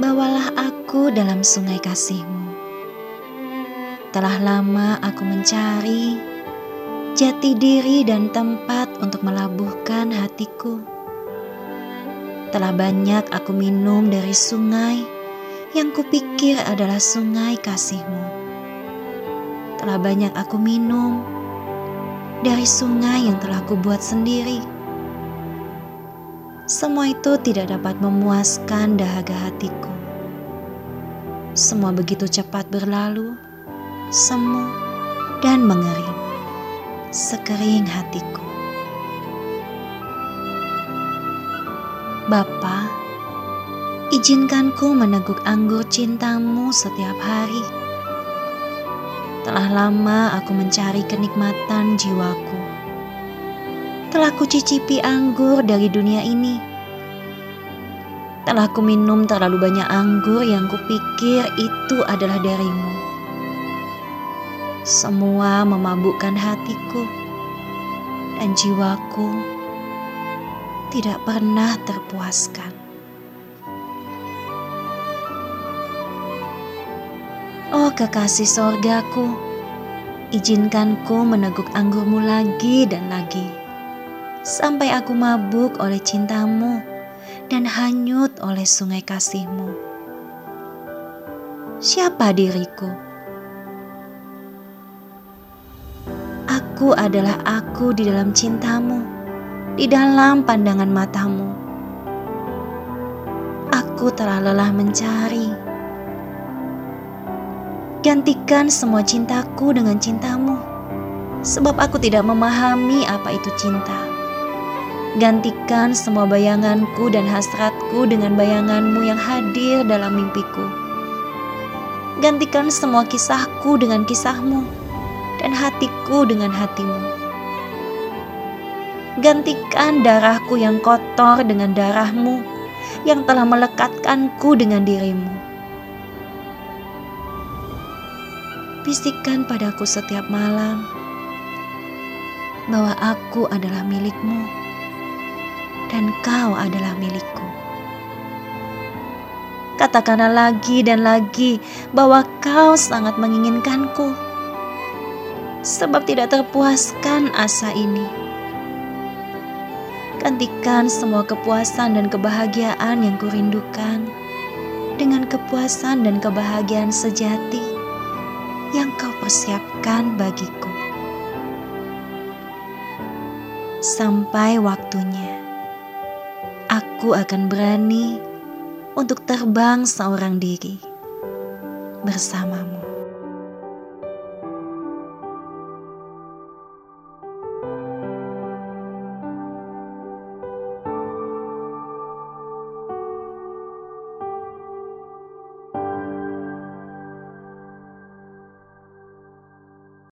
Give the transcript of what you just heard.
Bawalah aku dalam sungai kasihmu. Telah lama aku mencari jati diri dan tempat untuk melabuhkan hatiku. Telah banyak aku minum dari sungai yang kupikir adalah sungai kasihmu. Telah banyak aku minum dari sungai yang telah kubuat sendiri. Semua itu tidak dapat memuaskan dahaga hatiku. Semua begitu cepat berlalu, semu dan mengering, sekering hatiku. Bapa, izinkanku meneguk anggur cintamu setiap hari. Telah lama aku mencari kenikmatan jiwaku. Telah kucicipi anggur dari dunia ini. Telah ku minum terlalu banyak anggur yang kupikir itu adalah darimu. Semua memabukkan hatiku dan jiwaku tidak pernah terpuaskan. Oh kekasih sorgaku, izinkanku meneguk anggurmu lagi dan lagi, sampai aku mabuk oleh cintamu dan hanyut oleh sungai kasihmu. Siapa diriku? Aku adalah aku di dalam cintamu di dalam pandangan matamu. Aku telah lelah mencari. Gantikan semua cintaku dengan cintamu, sebab aku tidak memahami apa itu cinta. Gantikan semua bayanganku dan hasratku dengan bayanganmu yang hadir dalam mimpiku. Gantikan semua kisahku dengan kisahmu, dan hatiku dengan hatimu gantikan darahku yang kotor dengan darahmu yang telah melekatkanku dengan dirimu. Bisikan padaku setiap malam bahwa aku adalah milikmu dan kau adalah milikku. Katakanlah lagi dan lagi bahwa kau sangat menginginkanku, sebab tidak terpuaskan asa ini Gantikan semua kepuasan dan kebahagiaan yang kurindukan dengan kepuasan dan kebahagiaan sejati yang kau persiapkan bagiku. Sampai waktunya, aku akan berani untuk terbang seorang diri bersamamu.